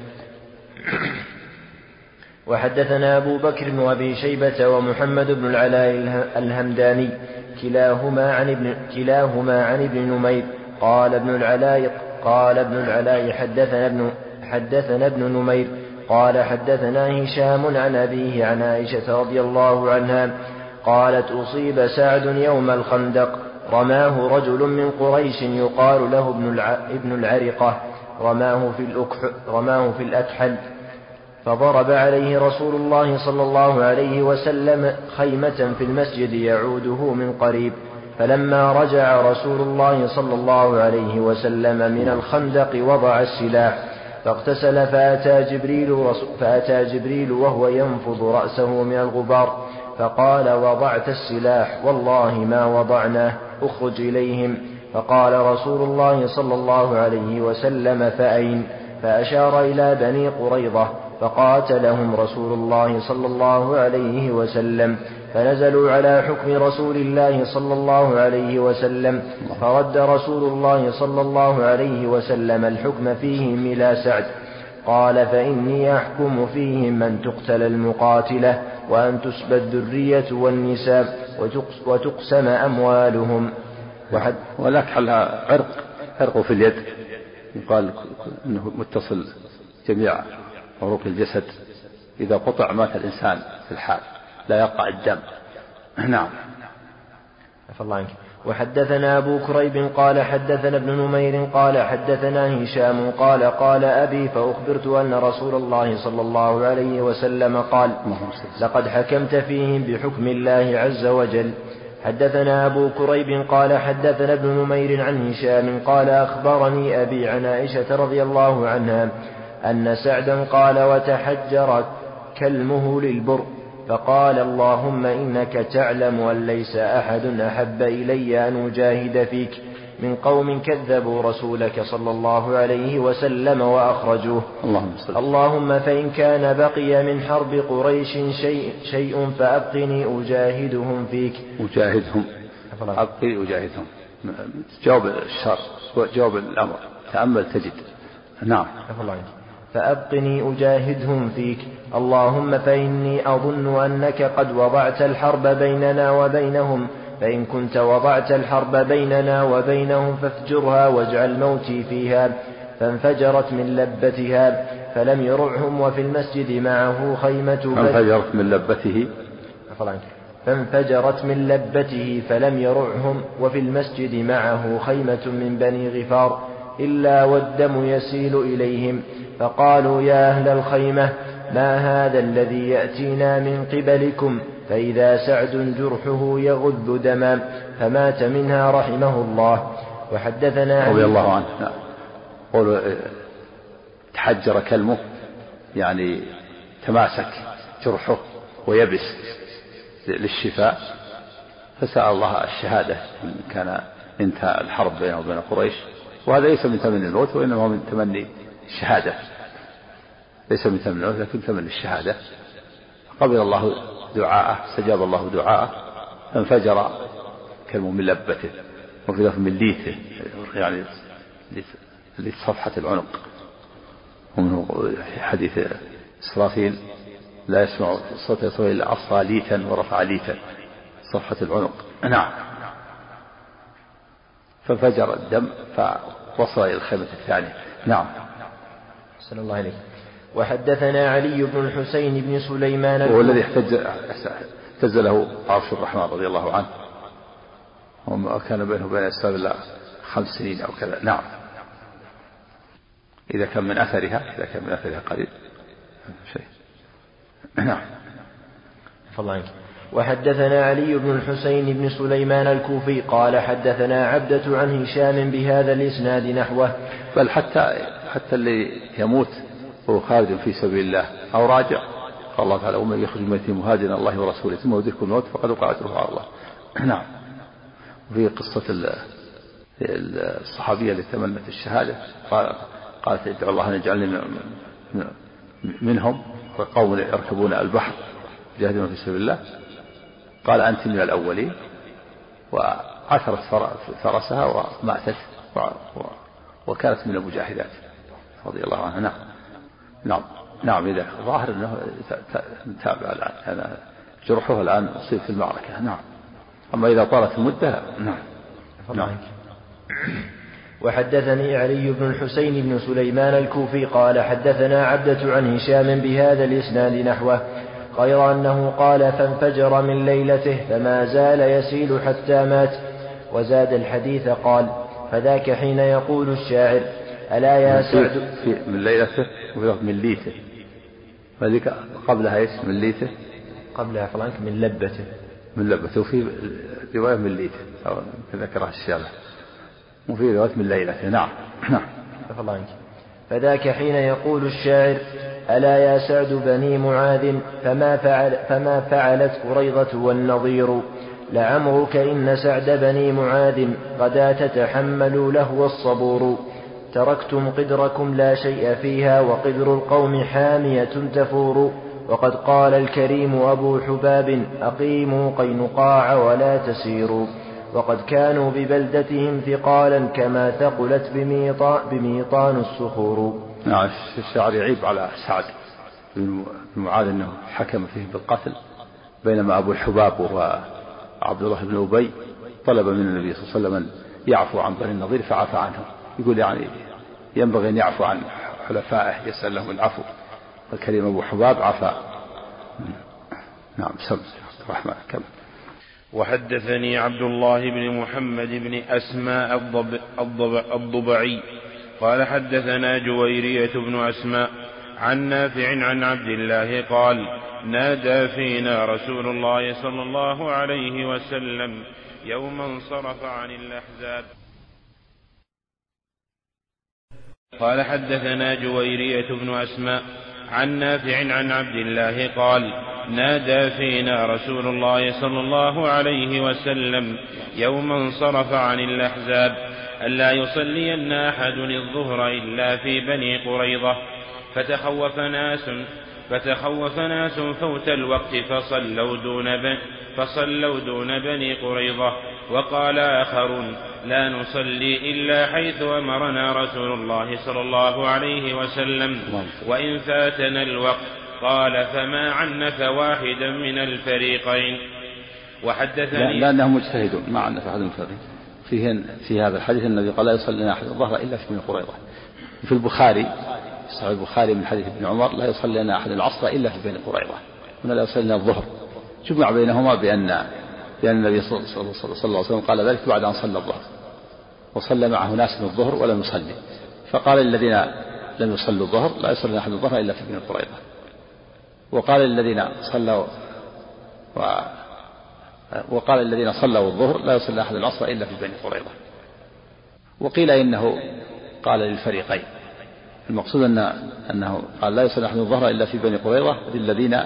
وحدثنا أبو بكر وأبي شيبة ومحمد بن العلاء الهمداني كلاهما عن ابن كلاهما عن ابن نمير. قال ابن العلاء قال ابن العلاء حدثنا ابن حدثنا ابن نمير. قال حدثنا هشام عن أبيه عن عائشة رضي الله عنها قالت أصيب سعد يوم الخندق. رماه رجل من قريش يقال له ابن, العرقة. رماه في, رماه في الأكحل. فضرب عليه رسول الله صلى الله عليه وسلم خيمة في المسجد يعوده من قريب فلما رجع رسول الله صلى الله عليه وسلم من الخندق وضع السلاح فاغتسل فأتى جبريل, فأتى جبريل وهو ينفض رأسه من الغبار فقال وضعت السلاح والله ما وضعناه اخرج إليهم. فقال رسول الله صلى الله عليه وسلم فأين؟ فأشار إلى بني قريظة فقاتلهم رسول الله صلى الله عليه وسلم. فنزلوا على حكم رسول الله صلى الله عليه وسلم. فرد رسول الله صلى الله عليه وسلم الحكم فيهم إلى سعد. قال فإني أحكم فيهم أن تقتل المقاتلة وأن تسبى الذرية والنساء وتقسم أموالهم. وحد ولك عرق عرق في اليد. يقال إنه متصل جميع عروق الجسد إذا قطع مات الإنسان في الحال لا يقع الدم. نعم. عفى الله عنك. وحدثنا أبو كريب قال حدثنا ابن نمير قال حدثنا هشام قال قال أبي فأخبرت أن رسول الله صلى الله عليه وسلم قال لقد حكمت فيهم بحكم الله عز وجل. حدثنا أبو كريب قال حدثنا ابن نمير عن هشام قال أخبرني أبي عن عائشة رضي الله عنها أن سعدا قال وتحجر كلمه للبر فقال اللهم إنك تعلم أن ليس أحد أحب إلي أن أجاهد فيك من قوم كذبوا رسولك صلى الله عليه وسلم وأخرجوه. اللهم. اللهم فإن كان بقي من حرب قريش شيء, شيء فأبقني أجاهدهم فيك. أجاهدهم. أبقي أجاهدهم. جواب الشر جواب الأمر. تأمل تجد. نعم. الله فأبقني أجاهدهم فيك. اللهم فإني أظن أنك قد وضعت الحرب بيننا وبينهم. فإن كنت وضعت الحرب بيننا وبينهم فافجرها واجعل موتي فيها. فانفجرت من لبتها فلم يرعهم وفي المسجد معه خيمة فانفجرت من لبته. فانفجرت من لبته فلم يرعهم وفي المسجد معه خيمة من بني غفار. إلا والدم يسيل إليهم. فقالوا يا أهل الخيمة ما هذا الذي يأتينا من قبلكم؟ فإذا سعد جرحه يغذ دما فمات منها رحمه الله. وحدثنا رضي الله عنه. نعم. قول تحجر كلمه يعني تماسك جرحه ويبس للشفاء. فسأل الله الشهادة إن كان انتهى الحرب بينه وبين قريش. وهذا ليس من تمني الموت وإنما من تمني الشهادة ليس من تمني الموت لكن تمني الشهادة. قبل الله دعاءه استجاب الله دعاءه فانفجر كلمه من لبته وفي لفظ من ليته يعني لصفحة العنق. ومنه في حديث إسرافيل لا يسمع صوت إسرافيل إلا أصغى ليتا ورفع ليتا صفحة العنق. نعم. فانفجر الدم فوصل إلى الخيمة الثانية. نعم. صلى الله عليه وحدثنا علي بن الحسين بن سليمان هو الذي احتج اهتز له عرش الرحمن رضي الله عنه. وكان بينه وبين أسباب الله خمس سنين أو كذا. نعم. إذا كان من أثرها إذا كان من أثرها قريب شيء. نعم. الله وحدثنا علي بن الحسين بن سليمان الكوفي قال حدثنا عبدة عن هشام بهذا الإسناد نحوه. بل حتى حتى اللي يموت وهو خارج في سبيل الله أو راجع. قال الله تعالى ومن يخرج من مهاجرا الله ورسوله ثم يدركه الموت فقد وقع أجره على الله. نعم. وفي قصة الصحابية اللي تمنت الشهادة. قالت ادعو الله أن يجعلني منهم. وقوم يركبون البحر يجاهدون في سبيل الله. قال أنت من الأولين. وعثرت فرسها وماتت وكانت من المجاهدات. رضي الله عنها نعم. نعم. نعم إذا ظاهر أنه تابع الآن. هذا جرحه الآن أصيب في المعركة. نعم. أما إذا طالت المدة نعم. نعم. وحدثني علي بن الحسين بن سليمان الكوفي قال حدثنا عبدة عن هشام بهذا الإسناد نحوه. غير أنه قال فانفجر من ليلته فما زال يسيل حتى مات. وزاد الحديث قال فذاك حين يقول الشاعر ألا يا سعد؟ من ليلته من ليته وذيك قبلها إيش؟ من ليته قبلها فلانك من لبته. من لبته. وفي رواية من ليته أو ذكرها الشارع وفي رواية من ليلته. نعم. نعم. فذاك حين يقول الشاعر ألا يا سعد بني معاذ فما, فعل فما فعلت قريضة والنظير. لعمرك إن سعد بني معاذ غدا تتحمل له الصبور. تركتم قدركم لا شيء فيها وقدر القوم حامية تفور. وقد قال الكريم أبو حباب أقيموا قينقاع ولا تسيروا. وقد كانوا ببلدتهم ثقالا كما ثقلت بميطان الصخور. نعم الشاعر يعيب على سعد بن معاذ أنه حكم فيه بالقتل بينما أبو الحباب وهو عبد الله بن أبي طلب من النبي صلى الله عليه وسلم أن يعفو عن بني النظير فعفى عنهم. يقول يعني ينبغي أن يعفو عن حلفائه يسأل لهم العفو. الكريم أبو حباب عفا. نعم سم. الرحمن كم وحدثني عبد الله بن محمد بن أسماء الضب الضب الضبعي. قال حدثنا جويرية بن أسماء عن نافع عن عبد الله قال نادى فينا رسول الله صلى الله عليه وسلم يوم انصرف عن الأحزاب. قال حدثنا جويرية بن أسماء عن نافع عن عبد الله قال نادى فينا رسول الله صلى الله عليه وسلم يوم انصرف عن الأحزاب ألا يصلين أحد الظهر إلا في بني قريظة. فتخوف ناس فتخوف ناس فوت الوقت فصلوا دون فصلوا دون بني قريظة. وقال آخرون لا نصلي إلا حيث أمرنا رسول الله صلى الله عليه وسلم. وإن فاتنا الوقت قال فما عنف واحدا من الفريقين. وحدثني لأنهم مجتهدون ما عنف أحد من الفريقين. فيه في هذا الحديث النبي قال لا يصلي أحد الظهر إلا في بني قريظة. في البخاري صحيح البخاري من حديث ابن عمر لا يصلي لنا أحد العصر إلا في بني قريظة. هنا لا يصلي لنا الظهر. جمع بينهما بأن لأن النبي صلى الله عليه وسلم قال ذلك بعد أن صلى الظهر وصلى معه ناس من الظهر ولم يصلي. فقال الذين لم يصلوا الظهر لا يصلي أحد الظهر إلا في بني قريظة. وقال الذين صلوا و وقال الذين صلوا الظهر لا يصلي أحد العصر إلا في بني قريظة. وقيل إنه قال للفريقين. المقصود أن أنه قال لا يصلي أحد الظهر إلا في بني قريظة للذين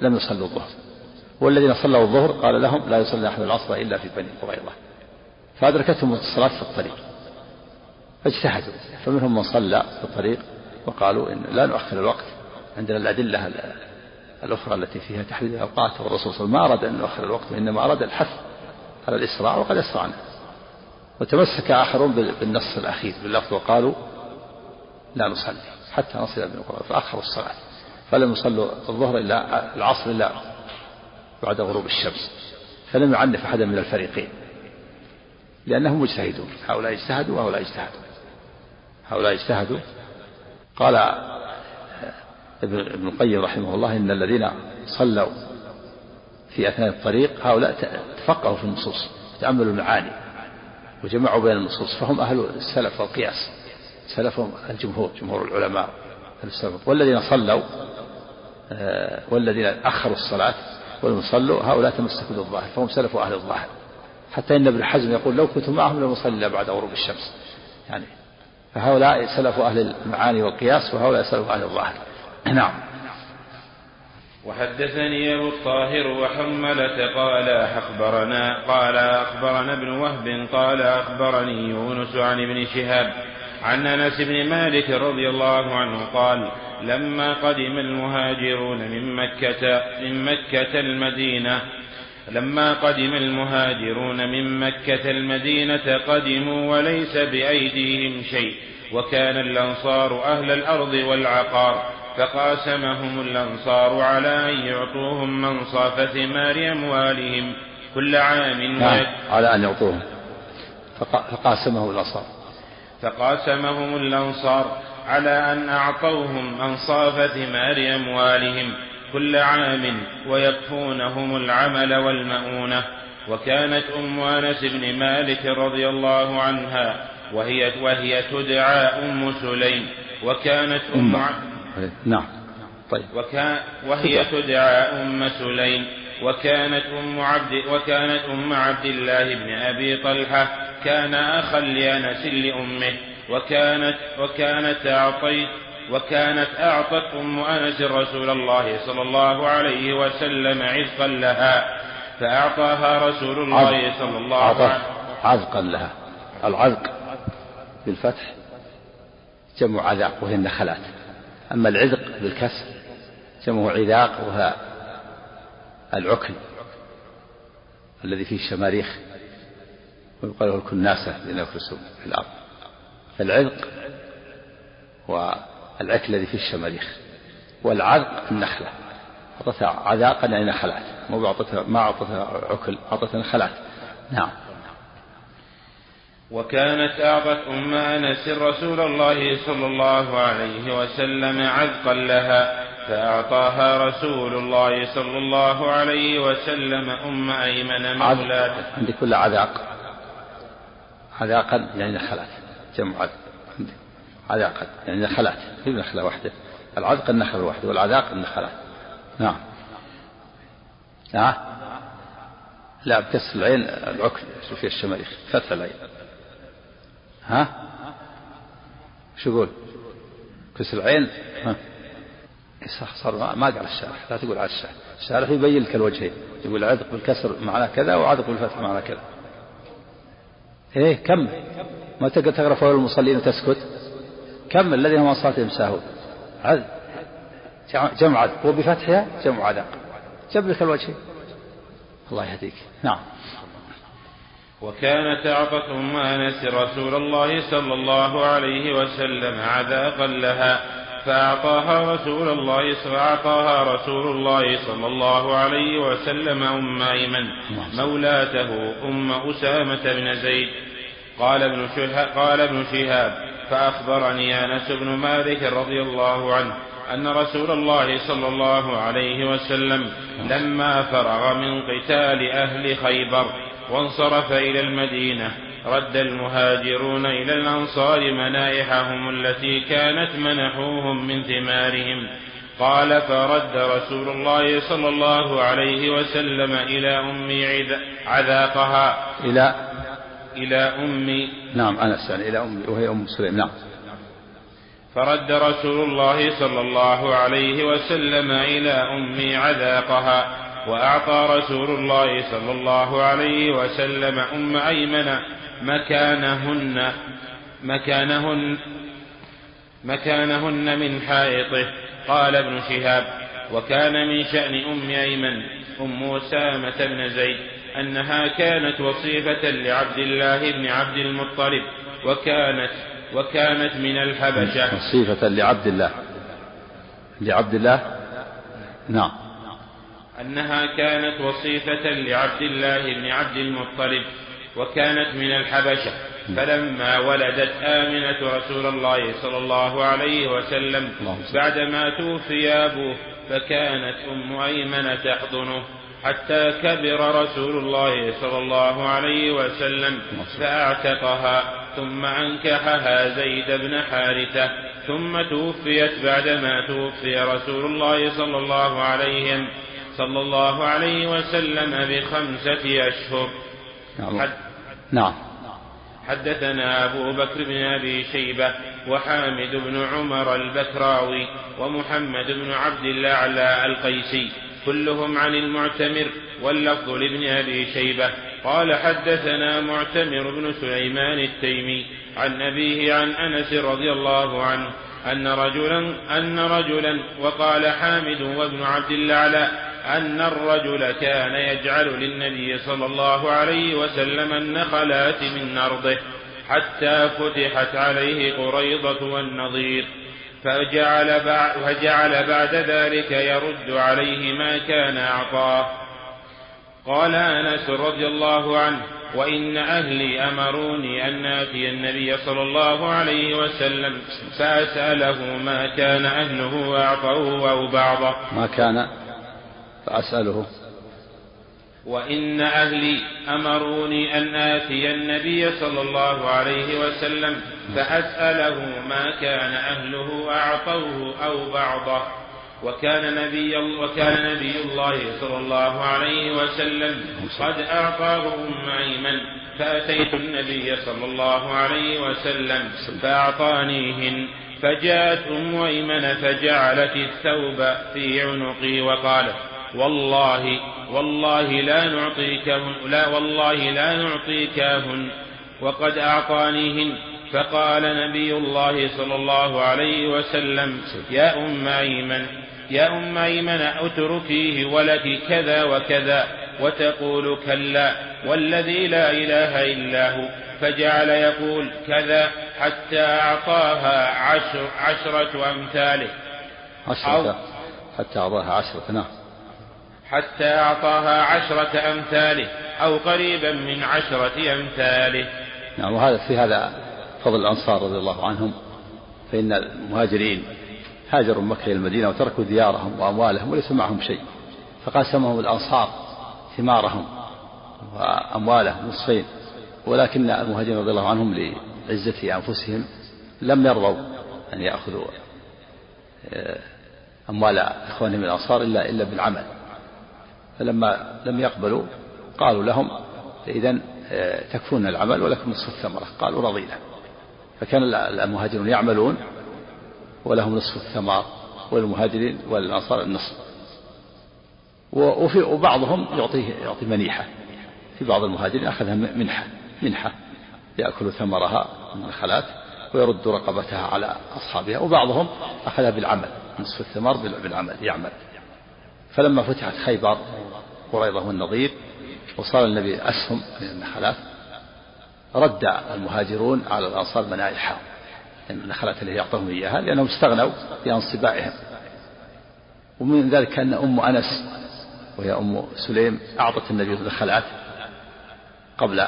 لم يصلوا الظهر. والذين صلوا الظهر قال لهم لا يصلي أحد العصر إلا في بني قريظة فأدركتهم الصلاة في الطريق. فاجتهدوا. فمنهم من صلى في الطريق وقالوا إن لا نؤخر الوقت عندنا الأدلة الأخرى التي فيها تحديد الأوقات والرسول صلى الله عليه وسلم ما أراد أن يؤخر الوقت وإنما أراد الحث على الإسراع وقد أسرعنا. وتمسك آخرون بالنص الأخير باللفظ وقالوا لا نصلي حتى نصل إلى القرآن فأخروا الصلاة. فلم يصلوا الظهر إلا العصر إلا بعد غروب الشمس. فلم يعنف أحدا من الفريقين. لأنهم مجتهدون. هؤلاء اجتهدوا وهؤلاء اجتهدوا. هؤلاء اجتهدوا. قال ابن القيم رحمه الله إن الذين صلوا في أثناء الطريق هؤلاء تفقهوا في النصوص تأملوا المعاني وجمعوا بين النصوص فهم أهل السلف والقياس سلفهم الجمهور جمهور العلماء السلف. والذين صلوا آه، والذين أخروا الصلاة ولم يصلوا هؤلاء تمسكوا بالظاهر فهم سلف أهل الظاهر. حتى إن ابن حزم يقول لو كنت معهم لم أصلي بعد غروب الشمس. يعني فهؤلاء سلف أهل المعاني والقياس وهؤلاء سلف أهل الظاهر. نعم. وحدثني أبو الطاهر وحملة قال أخبرنا قال أخبرنا ابن وهب قال أخبرني يونس عن ابن شهاب عن أنس بن مالك رضي الله عنه قال لما قدم المهاجرون من مكة من مكة المدينة لما قدم المهاجرون من مكة المدينة قدموا وليس بأيديهم شيء وكان الأنصار أهل الأرض والعقار فقاسمهم الأنصار على أن يعطوهم منصاف ثمار أموالهم كل عام نعم على أن يعطوهم. فقاسمهم الأنصار. فقاسمهم الأنصار على أن أعطوهم أنصاف ثمار أموالهم كل عام ويكفونهم العمل والمؤونة. وكانت أم أنس بن مالك رضي الله عنها وهي وهي تدعى أم سليم. وكانت أم, أم. نعم. طيب. وكان وهي تدعى أم سليم. وكانت أم عبد وكانت أم عبد الله بن أبي طلحة كان أخا لأنس لأمه وكانت وكانت أعطيت وكانت أعطت أم أنس رسول الله صلى الله عليه وسلم عزقا لها فأعطاها رسول الله صلى الله عليه وسلم. عزقا لها. العزق بالفتح جمع عذاق وهي النخلات أما العذق بالكسر جمع عذاق وهو العكل الذي فيه الشماريخ ويقال له الكناسة لنفسه في الأرض. فالعذق والعكل الذي فيه الشماريخ. والعذق النخلة. أعطتها عذاقا يعني نخلات. مو أعطتها ما أعطتها عكل أعطتها نخلات. نعم. وكانت أعطت أم أنس رسول الله صلى الله عليه وسلم عذقا لها. فأعطاها رسول الله صلى الله عليه وسلم أم أيمن مولاته عندي كل عذاق عذاقا يعني نخلات جمع عذاقا يعني نخلات في نخلة واحدة. العذق النخلة الواحدة والعذاق النخلات نعم. نعم لا بكسر العين العكل فيها الشماريخ فتح العين. ها؟ شو يقول؟ كسر العين؟ ها؟ صار ما قال الشارح لا تقول على الشارح. الشارح يبين لك الوجهين يقول عذق بالكسر معناه كذا وعذق بالفتح معناه كذا. إيه كم ما تقرأ فوق المصلين وتسكت؟ كم الذين هم صلاتهم ساهون. عذب جمع عذب وبفتحها جمع عذاب جب لك الوجهين الله يهديك. نعم. وكانت أعطت أم أنس رسول الله صلى الله عليه وسلم عذاقا لها. فأعطاها رسول الله فأعطاها رسول الله صلى الله عليه وسلم أم أيمن مولاته أم أسامة بن زيد. قال ابن شهاب قال ابن شهاب فأخبرني أنس بن مالك رضي الله عنه أن رسول الله صلى الله عليه وسلم لما فرغ من قتال أهل خيبر وانصرف إلى المدينة رد المهاجرون إلى الأنصار منائحهم التي كانت منحوهم من ثمارهم. قال فرد رسول الله صلى الله عليه وسلم إلى أمي عذاقها. إلى إلى أمي نعم أنس يعني إلى أمي وهي أم سليم نعم. فرد رسول الله صلى الله عليه وسلم إلى أمي عذاقها وأعطى رسول الله صلى الله عليه وسلم أم أيمن مكانهن مكانهن مكانهن من حائطه. قال ابن شهاب وكان من شأن أم أيمن أم أسامة بن زيد أنها كانت وصيفة لعبد الله بن عبد المطلب وكانت وكانت من الحبشة. وصيفة لعبد الله. لعبد الله؟ نعم. أنها كانت وصيفة لعبد الله بن عبد المطلب. وكانت من الحبشة. فلما ولدت آمنة رسول الله صلى الله عليه وسلم بعدما توفي أبوه فكانت أم أيمن تحضنه. حتى كبر رسول الله صلى الله عليه وسلم فأعتقها. ثم أنكحها زيد بن حارثة. ثم توفيت بعدما توفي رسول الله صلى الله عليه صلى الله عليه وسلم بخمسة أشهر. نعم, نعم. حدثنا أبو بكر بن أبي شيبة وحامد بن عمر البكراوي ومحمد بن عبد الأعلى القيسي كلهم عن المعتمر واللفظ لابن أبي شيبة قال حدثنا معتمر بن سليمان التيمي عن أبيه عن أنس رضي الله عنه أن رجلا أن رجلا وقال حامد وابن عبد الأعلى أن الرجل كان يجعل للنبي صلى الله عليه وسلم النخلات من نرضه حتى فتحت عليه قريضة والنظير فجعل بعد, فجعل بعد ذلك يرد عليه ما كان أعطاه. قال أنس رضي الله عنه وإن أهلي أمروني أن آتي النبي صلى الله عليه وسلم فأسأله ما كان أهله وأعطوه أو بعضه. ما كان فأسأله. وإن أهلي أمروني أن آتي النبي صلى الله عليه وسلم فأسأله ما كان أهله أعطوه أو بعضه. وكان نبي وكان نبي الله صلى الله عليه وسلم قد أعطاه أم أيمن فأتيت النبي صلى الله عليه وسلم فأعطانيهن فجاءت أم أيمن فجعلت الثوب في عنقي وقالت والله والله لا نعطيكهن لا والله لا نعطيكهن وقد أعطانيهن فقال نبي الله صلى الله عليه وسلم يا أم أيمن يا أم أيمن أتركيه ولك كذا وكذا. وتقول كلا والذي لا إله إلا هو. فجعل يقول كذا حتى أعطاها عشر عشرة أمثاله. عشرة حتى أعطاها عشرة نعم. حتى أعطاها عشرة أمثاله أو قريبا من عشرة أمثاله. نعم وهذا في هذا فضل الأنصار رضي الله عنهم فإن المهاجرين هاجروا من مكة إلى المدينة وتركوا ديارهم وأموالهم وليس معهم شيء فقاسمهم الأنصار ثمارهم وأموالهم نصفين ولكن المهاجرين رضي الله عنهم لعزة أنفسهم لم يرضوا أن يأخذوا آه، أموال إخوانهم الأنصار إلا إلا بالعمل. فلما لم يقبلوا قالوا لهم إذا آه، تكفون العمل ولكم نصف الثمرة. قالوا رضينا. فكان المهاجرون يعملون ولهم نصف الثمار وللمهاجرين وللأنصار النصف. وفي وبعضهم يعطيه يعطي منيحة. في بعض المهاجرين أخذها منحة منحة. يأكل ثمرها من الخلات ويرد رقبتها على أصحابها. وبعضهم أخذها بالعمل. نصف الثمار بالعمل يعمل. فلما فتحت خيبر قريضة والنظير وصار النبي أسهم من النخلات رد المهاجرون على الأنصار منائحهم النخلات التي يعطوهم إياها لأنهم استغنوا بأن صباعهم. ومن ذلك أن أم أنس وهي أم سليم أعطت النبي النخلات قبل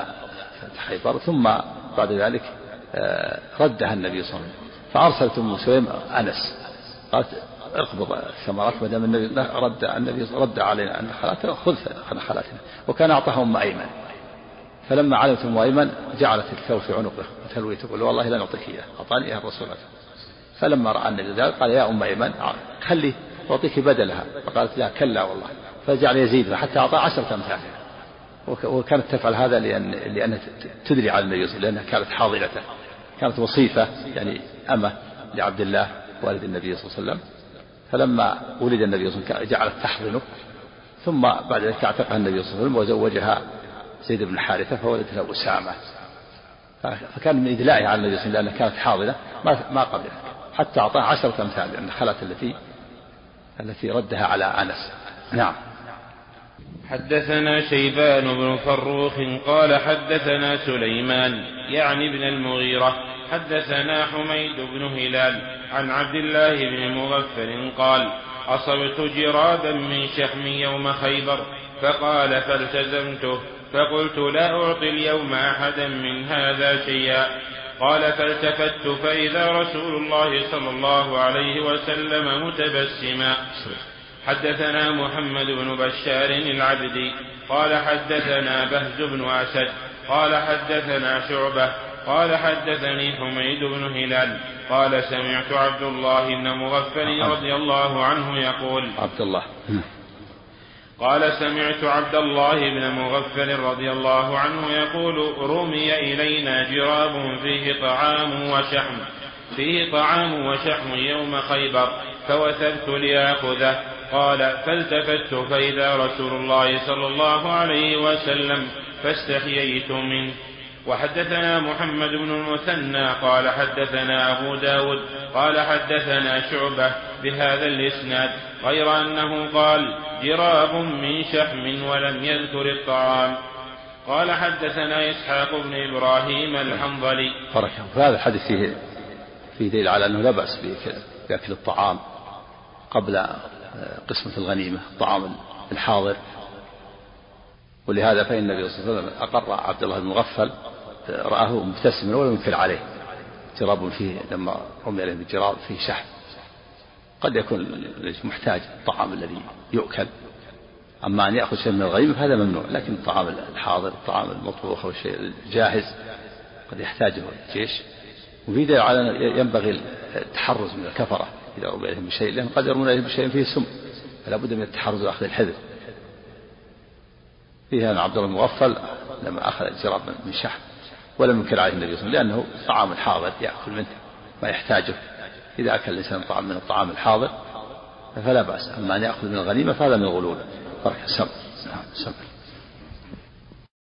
فتح خيبر ثم بعد ذلك آه، ردها النبي صلى الله عليه وسلم. فأرسلت أم سليم أنس. قالت اقبض الثمرات ما دام النبي رد النبي رد علينا النخلات خذ نخلاتنا وكان اعطاها ام ايمن فلما علمت ام ايمن جعلت الثوب في عنقه وتلوي تقول والله لا نعطيك إياه أعطاني إياه الرسول فلما رأى النبي ذلك قال يا أم ايمن خلي أعطيك بدلها. فقالت لا كلا والله. فجعل يزيد حتى أعطى عشرة امثالها وكانت تفعل هذا لأن لأن تدري على النبي لأنها كانت حاضنته كانت وصيفة يعني أمة لعبد الله. والد النبي صلى الله عليه وسلم فلما ولد النبي صلى الله عليه وسلم جعلت تحضنه ثم بعد ذلك اعتقها النبي صلى الله عليه وسلم وزوجها زيد بن حارثة فولدت له أسامة. فكان من إدلائه على النبي صلى الله عليه وسلم لأنها كانت حاضنة ما ما قبلت حتى أعطاها عشرة أمثال لأن الخلة التي التي ردها على أنس. نعم. حدثنا شيبان بن فروخ قال حدثنا سليمان يعني ابن المغيرة. حدثنا حميد بن هلال. عن عبد الله بن مغفر قال أصبت جرابا من شحم يوم خيبر فقال فالتزمته فقلت لا أعطي اليوم أحدا من هذا شيئا. قال فالتفت فإذا رسول الله صلى الله عليه وسلم متبسما. حدثنا محمد بن بشار العبدي قال حدثنا بهز بن أسد قال حدثنا شعبة قال حدثني حميد بن هلال قال سمعت عبد الله بن مغفل رضي الله عنه يقول عبد الله. قال سمعت عبد الله بن مغفل رضي الله عنه يقول رمي إلينا جراب فيه طعام وشحم فيه طعام وشحم يوم خيبر فوثبت لآخذه قال فالتفت فإذا رسول الله صلى الله عليه وسلم فاستحييت منه. وحدثنا محمد بن المثنى قال حدثنا أبو داود قال حدثنا شعبة بهذا الإسناد غير أنه قال جراب من شحم ولم يذكر الطعام. قال حدثنا إسحاق بن إبراهيم الحنظلي. بركة هذا الحديث فيه فيه دليل على أنه لا بأس بأكل الطعام قبل قسمة الغنيمة الطعام الحاضر. ولهذا فإن النبي صلى الله عليه وسلم أقر عبد الله بن مغفل رآه مبتسما ولم ينكر عليه. جراب فيه لما رمي عليه بالجراب فيه شحم. قد يكون محتاج الطعام الذي يؤكل. أما أن يأخذ شيء من الغنيمة فهذا ممنوع. لكن الطعام الحاضر الطعام المطبوخ أو الشيء الجاهز قد يحتاجه الجيش. وفي دليل على ينبغي التحرز من الكفرة. إذا رمي عليهم بشيء لأن قد يرمون عليهم بشيء فيه سم. فلا بد من التحرز وأخذ الحذر فيها عبد الله المغفل لما أخذ الجراب من شحم. ولم ينكر عليه النبي صلى الله عليه وسلم لأنه طعام حاضر يأكل منه ما يحتاجه. إذا أكل الإنسان طعام من الطعام الحاضر فلا بأس. أما أن يأخذ من الغنيمة فهذا من الغلول بركة سم نعم